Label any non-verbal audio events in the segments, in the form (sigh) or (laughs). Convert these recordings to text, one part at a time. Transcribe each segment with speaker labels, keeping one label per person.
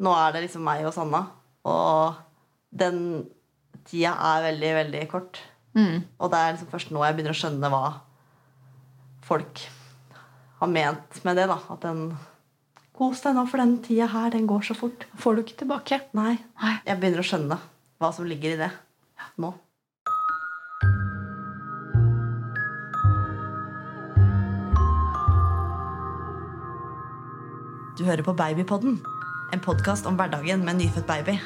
Speaker 1: Nå er det liksom meg og Sanna. Og den tida er veldig, veldig kort. Og det er liksom først nå jeg begynner å skjønne hva folk har ment med det. da. At den Kos deg nå, for den tida her, den går så fort.
Speaker 2: Får du ikke tilbake.
Speaker 1: Nei. Jeg begynner å skjønne hva som ligger i det nå. Du hører på Babypodden, en podkast om hverdagen med en nyfødt baby.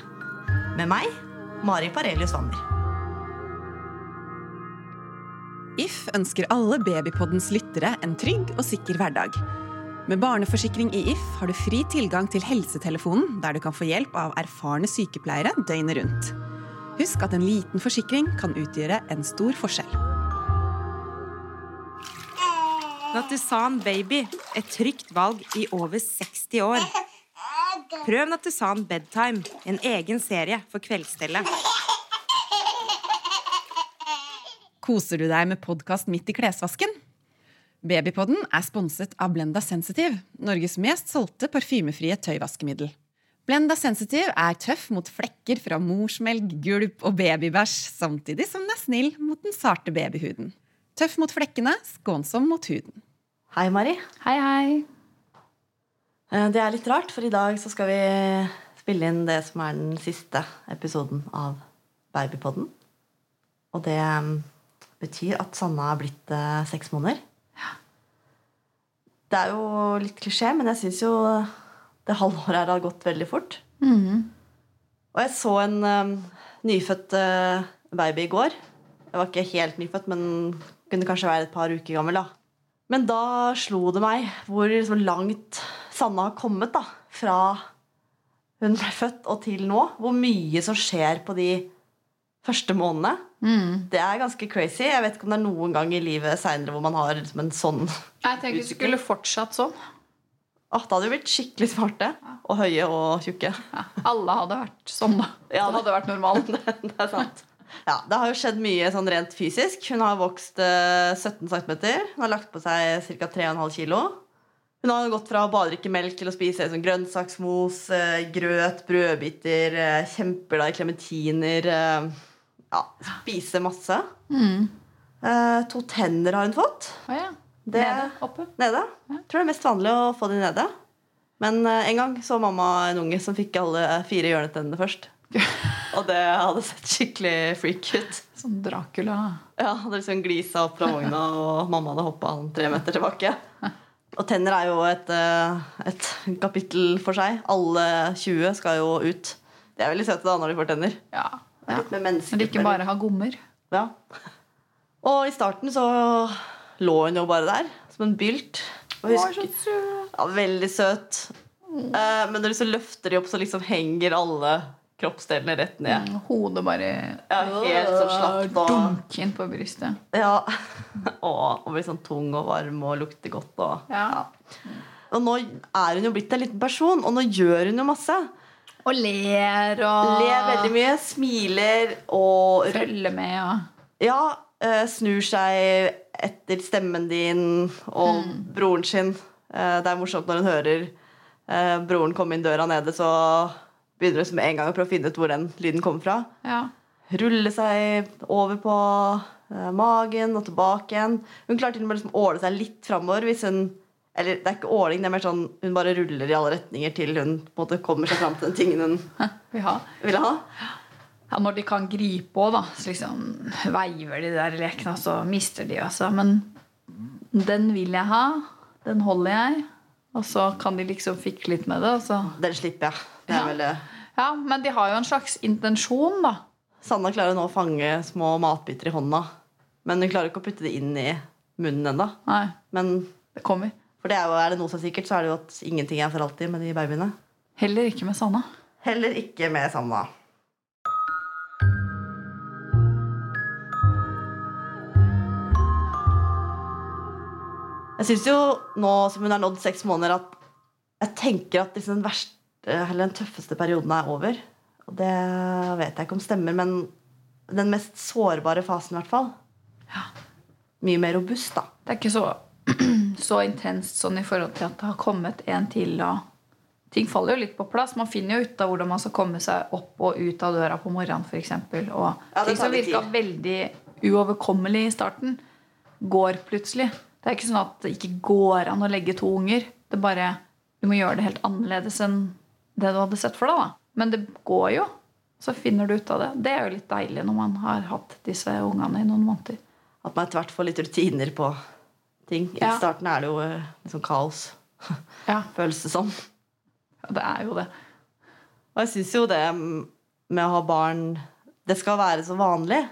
Speaker 1: Med meg, Mari Parelius Wammer.
Speaker 3: If ønsker alle Babypoddens lyttere en trygg og sikker hverdag. Med barneforsikring i If har du fri tilgang til helsetelefonen, der du kan få hjelp av erfarne sykepleiere døgnet rundt. Husk at en liten forsikring kan utgjøre en stor forskjell.
Speaker 4: Natusan Baby, et trygt valg i over 60 år. Prøv Nattusan Bedtime, en egen serie for kveldsstellet.
Speaker 3: Koser du deg med podkast midt i klesvasken? Babypodden er sponset av Blenda Sensitive, Norges mest solgte parfymefrie tøyvaskemiddel. Blenda Sensitive er tøff mot flekker fra morsmelk, gulp og babybæsj, samtidig som den er snill mot den sarte babyhuden. Tøff mot flekkene, skånsom mot huden.
Speaker 1: Hei, Mari.
Speaker 2: Hei, hei.
Speaker 1: Eh, Det er litt rart, for i dag så skal vi spille inn det som er den siste episoden av Babypodden. Og det eh, betyr at Sanna er blitt eh, seks måneder. Det er jo litt klisjé, men jeg syns jo det halvåret her har gått veldig fort. Og jeg så en um, nyfødt uh, baby i går. Jeg var ikke helt nyfødt, men kunne kanskje være et par uker gammel. da. Men da slo det meg hvor så langt Sanna har kommet da, fra hun ble født og til nå. Hvor mye som skjer på de første månedene. Det er ganske crazy. Jeg vet ikke om det er noen gang i livet seinere hvor man har liksom en sånn
Speaker 2: Jeg tenker du skulle fortsatt sånn.
Speaker 1: Åh, Da hadde vi blitt skikkelig smarte. Og høye og tjukke.
Speaker 2: Ja, alle hadde vært sånn, da.
Speaker 1: Ja,
Speaker 2: det hadde vært normalt. (laughs)
Speaker 1: det er sant. Ja, Det har jo skjedd mye sånn rent fysisk. Hun har vokst eh, 17 cm. Hun har lagt på seg ca. 3,5 kg. Hun har gått fra å bare drikke melk til å spise sånn grønnsaksmos, eh, grøt, brødbiter, eh, kjempeglad i klementiner. Eh, ja, spise masse. Mm. to tenner har hun fått.
Speaker 2: Oh, ja.
Speaker 1: Det-
Speaker 2: Nede, oppe.
Speaker 1: Nede. Tror det er mest vanlig å få de nede. Men en gang så mamma en unge som fikk alle fire hjørnetennene først. (laughs) Og det hadde sett skikkelig freak ut.
Speaker 2: Sånn Dracula.
Speaker 1: Ja, hadde liksom glisa opp fra vogna, og mamma hadde hoppa tre meter tilbake. (laughs) Og tenner er jo et, eh, et kapittel for seg. Alle 20 skal jo ut. De er veldig søte da når de får tenner.
Speaker 2: Ja. Ja. Når de ikke bare har gommer.
Speaker 1: Ja. Og i starten så lå hun jo bare der, som en bylt. Og husker, ja, veldig søt. Mm. men når du så løfter de opp, så liksom henger alle kroppsdelene rett ned.
Speaker 2: Mm, Hodet bare
Speaker 1: Ja, helt sånn slapt og
Speaker 2: Dunk inn på brystet.
Speaker 1: Ja. (laughs) Og, og blir sånn tung og varm og lukter godt. Og,
Speaker 2: Ja.
Speaker 1: og nå er hun jo blitt en liten person, og nå gjør hun jo masse.
Speaker 2: Og ler og
Speaker 1: Ler veldig mye, smiler og
Speaker 2: Følger med og
Speaker 1: Ja, eh, snur seg etter stemmen din og broren sin. Eh, Det er morsomt når hun hører eh, broren komme inn døra nede, så begynner liksom en gang å prøve å finne ut hvor den lyden kommer fra.
Speaker 2: Ja.
Speaker 1: Rulle seg over på eh, magen og tilbake igjen. Hun klarer til og med liksom å åle seg litt framover hvis hun Eller det er ikke åling, det er mer sånn hun bare ruller i alle retninger til hun på en måte kommer seg fram til den tingen hun (laughs)
Speaker 2: vil ha.
Speaker 1: Vil ha.
Speaker 2: Ja, når de kan gripe òg, da, så liksom veiver de der lekene, og så mister de også. Men den vil jeg ha. Den holder jeg. Og så kan de liksom fikle litt med det.
Speaker 1: Den slipper jeg. Det er
Speaker 2: Ja.
Speaker 1: vel det.
Speaker 2: Ja, Men de har jo en slags intensjon, da.
Speaker 1: Sanna klarer nå å fange små matbiter i hånda. Men hun klarer ikke å putte det inn i munnen ennå. Men
Speaker 2: det kommer.
Speaker 1: for det er, jo, er det noe som er sikkert, så er det jo at ingenting er for alltid med de babyene.
Speaker 2: Heller ikke med Sanna.
Speaker 1: Heller ikke med Sanna. Jeg syns jo nå som hun har nådd seks måneder, at jeg tenker at liksom den verste, eller den tøffeste perioden er over. Og det vet jeg ikke om stemmer, men den mest sårbare fasen, i hvert fall. Mye mer robust, da.
Speaker 2: Det er ikke så, (clears throat) så intenst sånn i forhold til at det har kommet en til og ting faller jo litt på plass. Man finner jo ut av hvordan man skal komme seg opp og ut av døra på morgenen, f.eks. Og
Speaker 1: Ja,
Speaker 2: ting som virka veldig uoverkommelig i starten, går plutselig. Det er ikke sånn at det ikke går an å legge to unger. Det er bare, Du må gjøre det helt annerledes enn det du hadde sett for deg. da. Men det går jo. Så finner du ut av det. Det er jo litt deilig når man har hatt disse ungene i noen måneder.
Speaker 1: At man etter hvert får litt rutiner på ting. I
Speaker 2: Ja.
Speaker 1: starten er det jo liksom sånn kaos, (laughs)
Speaker 2: Ja,
Speaker 1: føles det som.
Speaker 2: det er jo det.
Speaker 1: Og jeg syns jo det med å ha barn Det skal være så vanlig.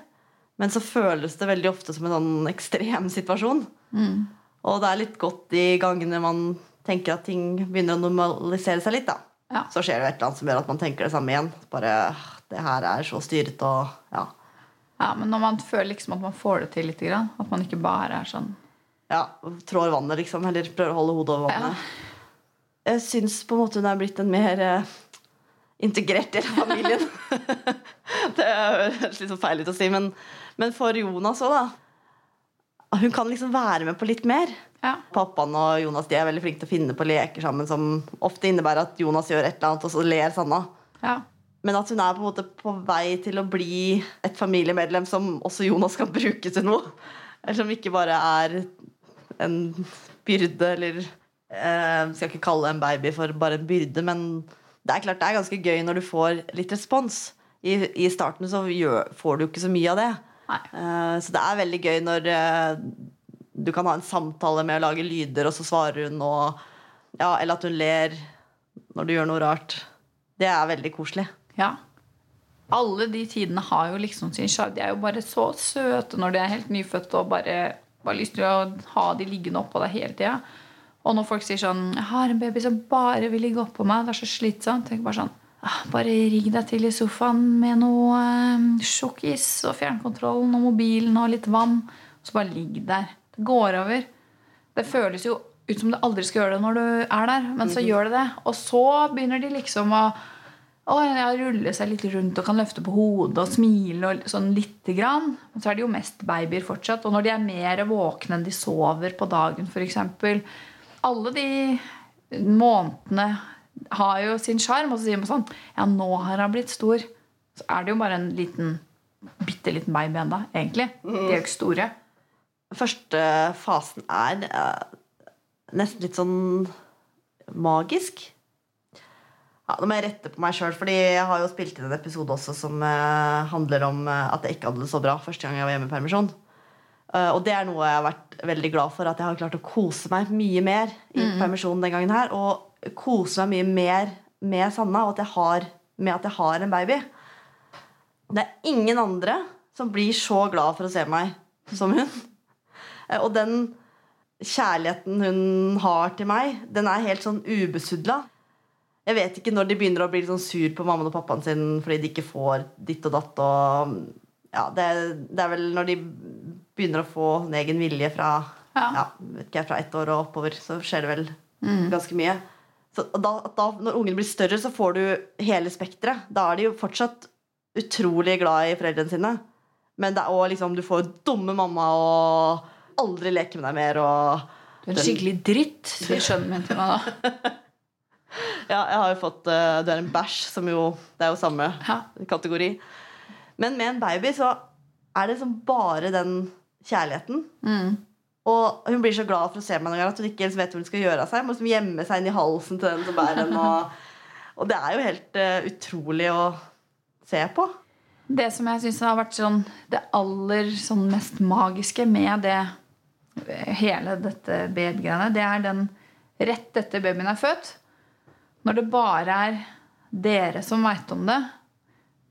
Speaker 1: Men så føles det veldig ofte som en sånn (laughs) ekstrem situasjon. Og det er litt godt de gangene man tenker at ting begynner å normalisere seg litt. da.
Speaker 2: Ja.
Speaker 1: Så skjer det et eller annet som gjør at man tenker det samme igjen. Bare «Ah, Det her er så styrete og ja.
Speaker 2: Ja, Men når man føler liksom at man får det til litt, grann, at man ikke bare er sånn
Speaker 1: ja, trår vannet, liksom. Eller prøver å holde hodet over vannet. Jeg syns på en måte hun er blitt en mer eh, integrert del av familien. (laughs) det høres litt sånn feil ut å si, men, men for Jonas òg, da. Hun kan liksom være med på litt mer.
Speaker 2: Ja.
Speaker 1: Pappaen og Jonas de er veldig flinke til å finne på leker sammen som ofte innebærer at Jonas gjør et eller annet, og så ler Sanna.
Speaker 2: ja.
Speaker 1: Men at hun er på en måte på vei til å bli et familiemedlem som også Jonas kan bruke til noe. Eller som ikke bare er en byrde, eller eh, Skal ikke kalle en baby for bare en byrde, men det er klart det er ganske gøy når du får litt respons. I, i starten så gjør, får du ikke så mye av det. Eh, så det er veldig gøy når eh, du kan ha en samtale med å lage lyder, og så svarer hun, og, ja, eller at hun ler når du gjør noe rart. Det er veldig koselig.
Speaker 2: Ja. Alle de tidene har jo liksom sin sjarm. De er jo bare så søte når de er helt nyfødte og bare bare lyst til å ha de liggende oppå deg hele tida. Og når folk sier sånn 'Jeg har en baby som bare vil ligge oppå meg', det er så slitsomt. Tenk bare sånn «Ah, Bare rigg deg til i sofaen med noe eh, sjokkis og fjernkontrollen og mobilen og litt vann. Og så bare ligg der. Det går over. Det føles jo ut som du aldri skal gjøre det når du er der, men så gjør det det. Og så begynner de liksom å å, ja, rulle seg litt rundt og kan løfte på hodet og smile og sånn lite grann. Men så er det jo mest babyer fortsatt. Og når de er mer våkne enn de sover på dagen, f.eks. Alle de månedene har jo sin sjarm. Og så sier man sånn Ja, nå har han blitt stor. Så er det jo bare en liten bitte liten baby ennå, egentlig. De er jo ikke store.
Speaker 1: Første fasen er uh, nesten litt sånn magisk. Ja, nå må jeg rette på meg sjøl, Fordi jeg har jo spilt inn en episode også som uh, handler om uh, at jeg ikke hadde det så bra første gang jeg var hjemme i permisjon. Eh, og det er noe jeg har vært veldig glad for, at jeg har klart å kose meg mye mer i permisjonen den gangen her. Og kose meg mye mer med Sanna, og at jeg har, med at jeg har en baby. Det er ingen andre som blir så glad for å se meg som hun. Eh, Og den kjærligheten hun har til meg, den er helt sånn ubesudla. Jeg vet ikke når de begynner å bli sånn sur på mammaen og pappaen sin fordi de ikke får ditt og datt. Og, ja, det, det er vel når de begynner å få en egen vilje fra,
Speaker 2: Ja.
Speaker 1: ja. vet ikke, fra ett år og oppover, så skjer det vel ganske mye. Da, da, når ungen blir større, så får du hele spekteret. Da er de jo fortsatt utrolig glad i foreldrene sine. Men det er også liksom, du får dumme mamma og aldri leke med deg mer. Og,
Speaker 2: Du er en skikkelig dritt, sier sønnen min til meg da.
Speaker 1: ja, jeg har jo fått uh, Du er en bæsj, som jo Det er jo samme
Speaker 2: Ja.
Speaker 1: kategori. Men med en baby så er det liksom bare den kjærligheten. Og hun blir så glad for å se meg noen gang at hun ikke helt vet hvor hun skal gjøre av seg. Hun Må liksom gjemme seg inn i halsen til den som bærer den. Og, og det er jo helt uh, utrolig å se på.
Speaker 2: Det som jeg syns har vært sånn, det aller sånn mest magiske med det hele dette babygreiene, det er den rett etter babyen er født. Når det bare er dere som veit om det.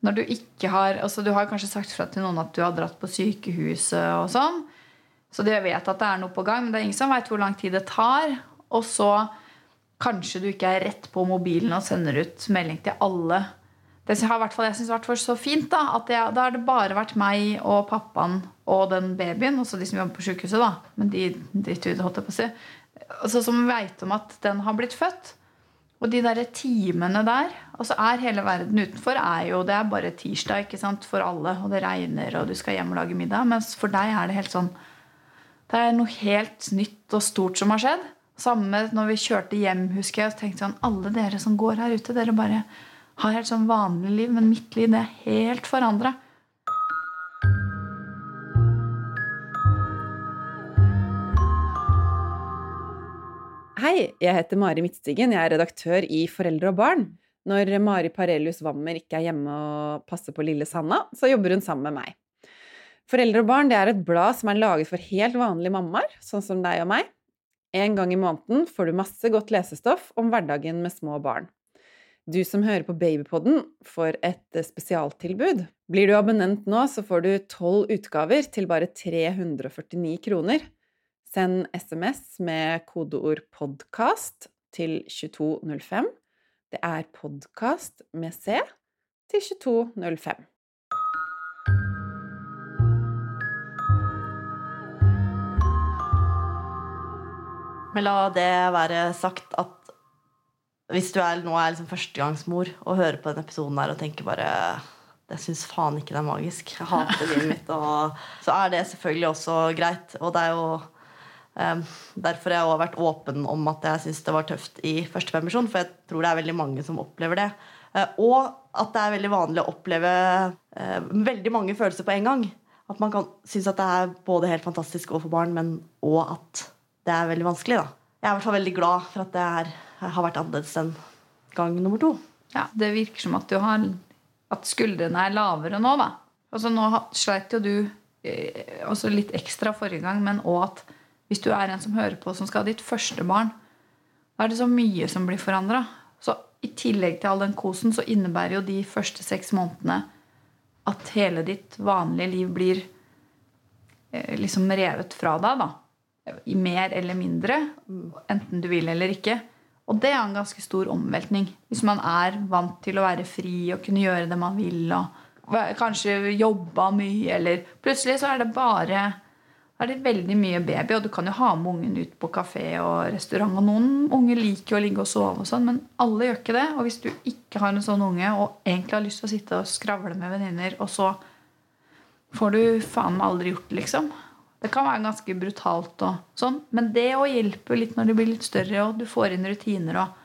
Speaker 2: Når du ikke har altså Du har kanskje sagt fra til noen at du har dratt på sykehuset og sånn. Så de vet at det er noe på gang, men det er ingen som veit hvor lang tid det tar. Og så kanskje du ikke er rett på mobilen og sender ut melding til alle. Det har i hvert fall, jeg syns vært så fint da, at jeg, Da har det bare vært meg og pappaen og den babyen, også de som jobber på sykehuset. da, Men de driter ut, holdt jeg på å si. Altså, som veit om at den har blitt født. Og de der timene der Og så er hele verden utenfor er jo, Det er bare tirsdag ikke sant, for alle, og det regner, og du skal hjem og lage middag. Mens for deg er det helt sånn Det er noe helt nytt og stort som har skjedd. samme når vi kjørte hjem, husker jeg, så tenkte sånn Alle dere som går her ute, dere bare har helt sånn vanlig liv, men mitt liv det er helt forandra.
Speaker 3: Hei, jeg heter Mari Midtstigen. Jeg er redaktør i Foreldre og barn. Når Mari Parelius Wammer ikke er hjemme og passer på lille Sanna, så jobber hun sammen med meg. Foreldre og barn er et blad som er laget for helt vanlige mammaer, sånn som deg og meg. En gang i måneden får du masse godt lesestoff om hverdagen med små barn. Du som hører på Babypodden, får et spesialtilbud. Blir du abonnent nå, så får du tolv utgaver til bare 349 kroner. Send SMS med kodeord 'podkast' til 2205. Det er 'podkast' med C til 2205.
Speaker 1: Men la det være sagt at hvis du er, nå er liksom førstegangsmor og hører på denne episoden her og tenker bare jeg syns faen ikke det er magisk. Jeg hater livet mitt. Og, så er det selvfølgelig også greit. Og det er jo um, derfor jeg har vært åpen om at jeg syns det var tøft i første permisjon. For jeg tror det er veldig mange som opplever det. Uh, og at det er veldig vanlig å oppleve uh, veldig mange følelser på en gang. At man kan synes at det er både helt fantastisk overfor barn, men òg at det er veldig vanskelig. da. Jeg er i hvert fall veldig glad for at det er, har vært annerledes enn gang nummer to.
Speaker 2: Ja, Det virker som at har at skuldrene er lavere nå, da. Altså Nå sleit jo du eh, også litt ekstra forrige gang, men òg at hvis du er en som hører på, som skal ha ditt første barn, da er det så mye som blir forandra. Så i tillegg til all den kosen, så innebærer jo de første seks månedene at hele ditt vanlige liv blir eh, liksom revet fra deg, da. I mer eller mindre. Enten du vil eller ikke. Og det er en ganske stor omveltning. Hvis man er vant til å være fri og kunne gjøre det man vil, og kanskje jobba mye, eller Plutselig så er det bare er det veldig mye baby, og du kan jo ha med ungen ut på kafé og restaurant. Og noen unger liker å ligge og sove, og sånn, men alle gjør ikke det. Og hvis du ikke har en sånn unge og egentlig har lyst til å sitte og skravle med venninner, og så får du faen meg aldri gjort det, liksom. Det kan være ganske brutalt og sånn, men det òg hjelper litt når du blir litt større, og du får inn rutiner og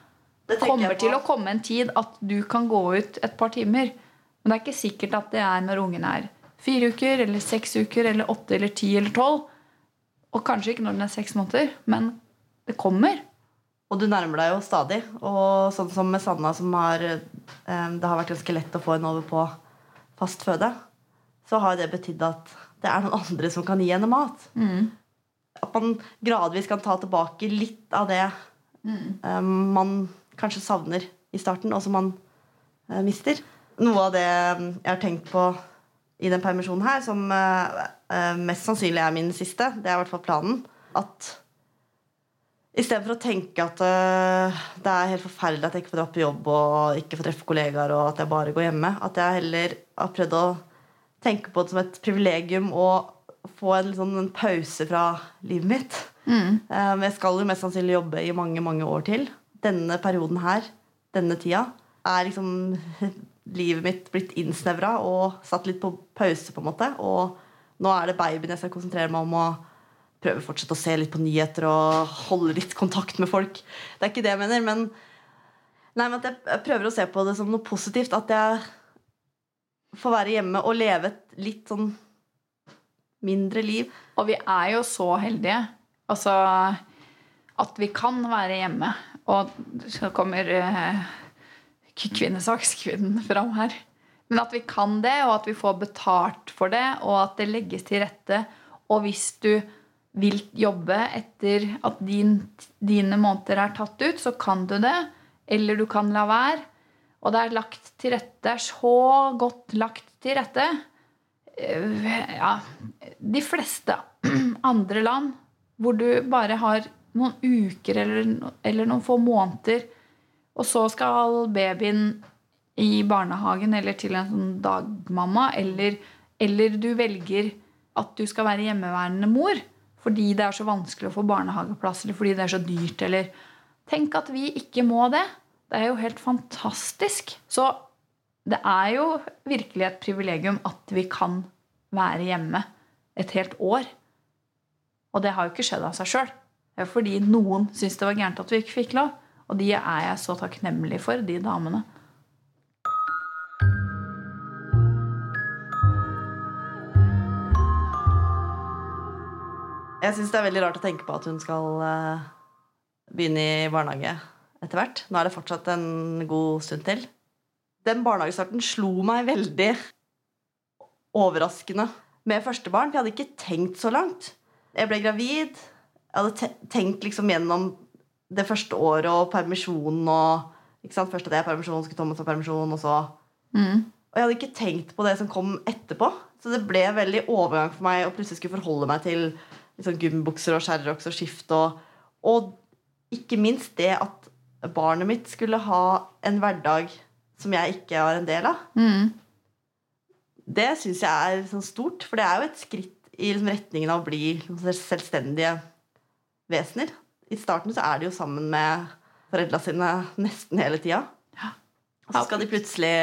Speaker 1: Det
Speaker 2: kommer til å komme en tid at du kan gå ut et par timer. Men det er ikke sikkert at det er når ungen er fire uker eller seks uker eller åtte eller ti eller tolv. Og kanskje ikke når den er seks måneder, men det kommer.
Speaker 1: Og du nærmer deg jo stadig. Og sånn som med Sanna, som har eh, Det har vært ganske lett å få henne over på fast føde. Så har det betydd at det er noen andre som kan gi henne mat. At man gradvis kan ta tilbake litt av det eh, man kanskje savner i starten, og som man eh, mister. Noe av det mm, jeg har tenkt på i den permisjonen her, som eh, eh, mest sannsynlig er min siste, det er i hvert fall planen, at Istedenfor å tenke at uh, det er helt forferdelig at jeg ikke får dra på jobb og ikke får treffe kollegaer, og at jeg bare går hjemme, at jeg heller har prøvd å tenke på det som et privilegium å få en, sånn, en pause fra livet mitt. Mm. men jeg skal jo mest sannsynlig jobbe i mange mange år til. Denne perioden her, denne tida, er liksom (laughs) livet mitt blitt innsnevra og satt litt på pause, på en måte. Og nå er det babyen jeg skal konsentrere meg om. og prøve fortsatt å se litt på nyheter og holde litt kontakt med folk. Det er ikke det jeg mener, men, nei, men at jeg prøver å se på det som noe positivt. At jeg får være hjemme og leve et litt sånn mindre liv.
Speaker 2: Og vi er jo så heldige. Altså at vi kan være hjemme. Og så kommer eh, kvinnesakskvinnen fram her. Men at vi kan det, og at vi får betalt for det, og at det legges til rette. Og hvis du vil jobbe etter at din, dine måneder er tatt ut, så kan du det. Eller du kan la være. Og det er lagt til rette. Det er så godt lagt til rette. Eh, Ja, de fleste (clears throat) andre land hvor du bare har noen uker eller, eller noen få måneder, og så skal babyen i barnehagen eller til en sånn dagmamma, eller, eller du velger at du skal være hjemmeværende mor fordi det er så vanskelig å få barnehageplass, eller fordi det er så dyrt, eller Tenk at vi ikke må det. Det er jo helt fantastisk. Så det er jo virkelig et privilegium at vi kan være hjemme et helt år. Og det har jo ikke skjedd av seg sjøl. Det er fordi noen syntes det var gærent at vi ikke fikk lov. Og de er jeg så takknemlig for, de damene.
Speaker 1: Jeg syns det er veldig rart å tenke på at hun skal eh, begynne i barnehage etter hvert. Nå er det fortsatt en god stund til. Den barnehagestarten slo meg veldig overraskende med første barn. For jeg hadde ikke tenkt så langt. Jeg ble gravid. Jeg hadde tenkt liksom gjennom det første året og permisjonen og ikke sant? Først at jeg er permisjon, skulle Thomas ha permisjon, og så Og jeg hadde ikke tenkt på det som kom etterpå. Så det ble veldig overgang for meg å plutselig skulle forholde meg til liksom, gummibukser og sherrocks og skift. Og, og ikke minst det at barnet mitt skulle ha en hverdag som jeg ikke var en del av. Det syns jeg er sånn stort, for det er jo et skritt i liksom, retningen av å bli liksom, selvstendige vesener. I starten så er de jo sammen med foreldra sine nesten hele tida. Og så skal de plutselig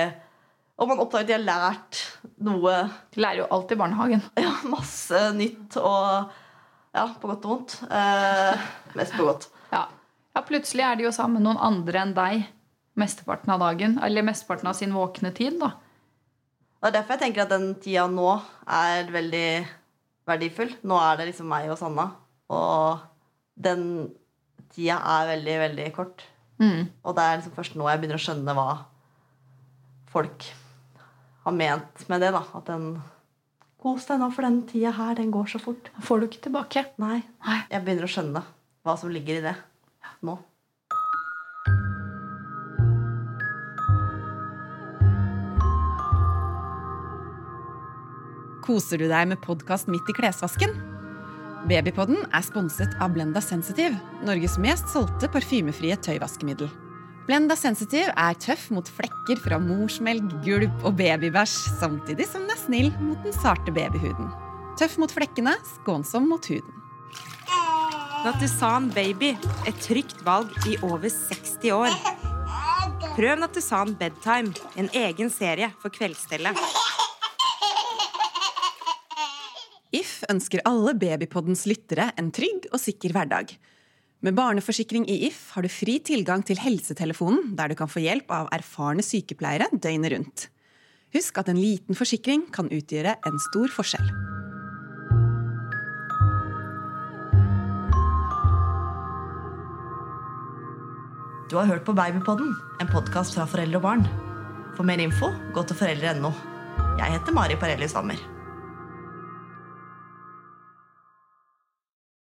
Speaker 1: Og man oppdager at de har lært noe
Speaker 2: De lærer jo alt i barnehagen. (laughs)
Speaker 1: ja, masse nytt og Ja, på godt og vondt. Eh, mest på godt.
Speaker 2: Ja. plutselig er de jo sammen med noen andre enn deg mesteparten av dagen. Eller mesteparten av sin våkne tid, da.
Speaker 1: Det er derfor jeg tenker at den tida nå er veldig verdifull. Nå er det liksom meg og Sanna. Og den tida er veldig, veldig kort. Og det er liksom først nå jeg begynner å skjønne hva folk har ment med det. da At den Kos deg nå, for den tida her, den går så fort.
Speaker 2: Får du ikke tilbake. Nei.
Speaker 1: Jeg begynner å skjønne hva som ligger i det nå.
Speaker 3: Koser du deg med podkast midt i klesvasken? Babypodden er sponset av Blenda Sensitive, Norges mest solgte parfymefrie tøyvaskemiddel. Blenda Sensitive er tøff mot flekker fra morsmelk, gulp og babybæsj, samtidig som den er snill mot den sarte babyhuden. Tøff mot flekkene, skånsom mot huden.
Speaker 4: Nattusan Baby, et trygt valg i over 60 år. Prøv Nattusan Bedtime, en egen serie for kveldsstellet.
Speaker 3: If ønsker alle Babypoddens lyttere en trygg og sikker hverdag. Med barneforsikring i If har du fri tilgang til helsetelefonen, der du kan få hjelp av erfarne sykepleiere døgnet rundt. Husk at en liten forsikring kan utgjøre en stor forskjell.
Speaker 1: Du har hørt på Babypodden, en podkast fra foreldre og barn. For mer info, gå til foreldre.no. Jeg heter Mari Parellius Wammer.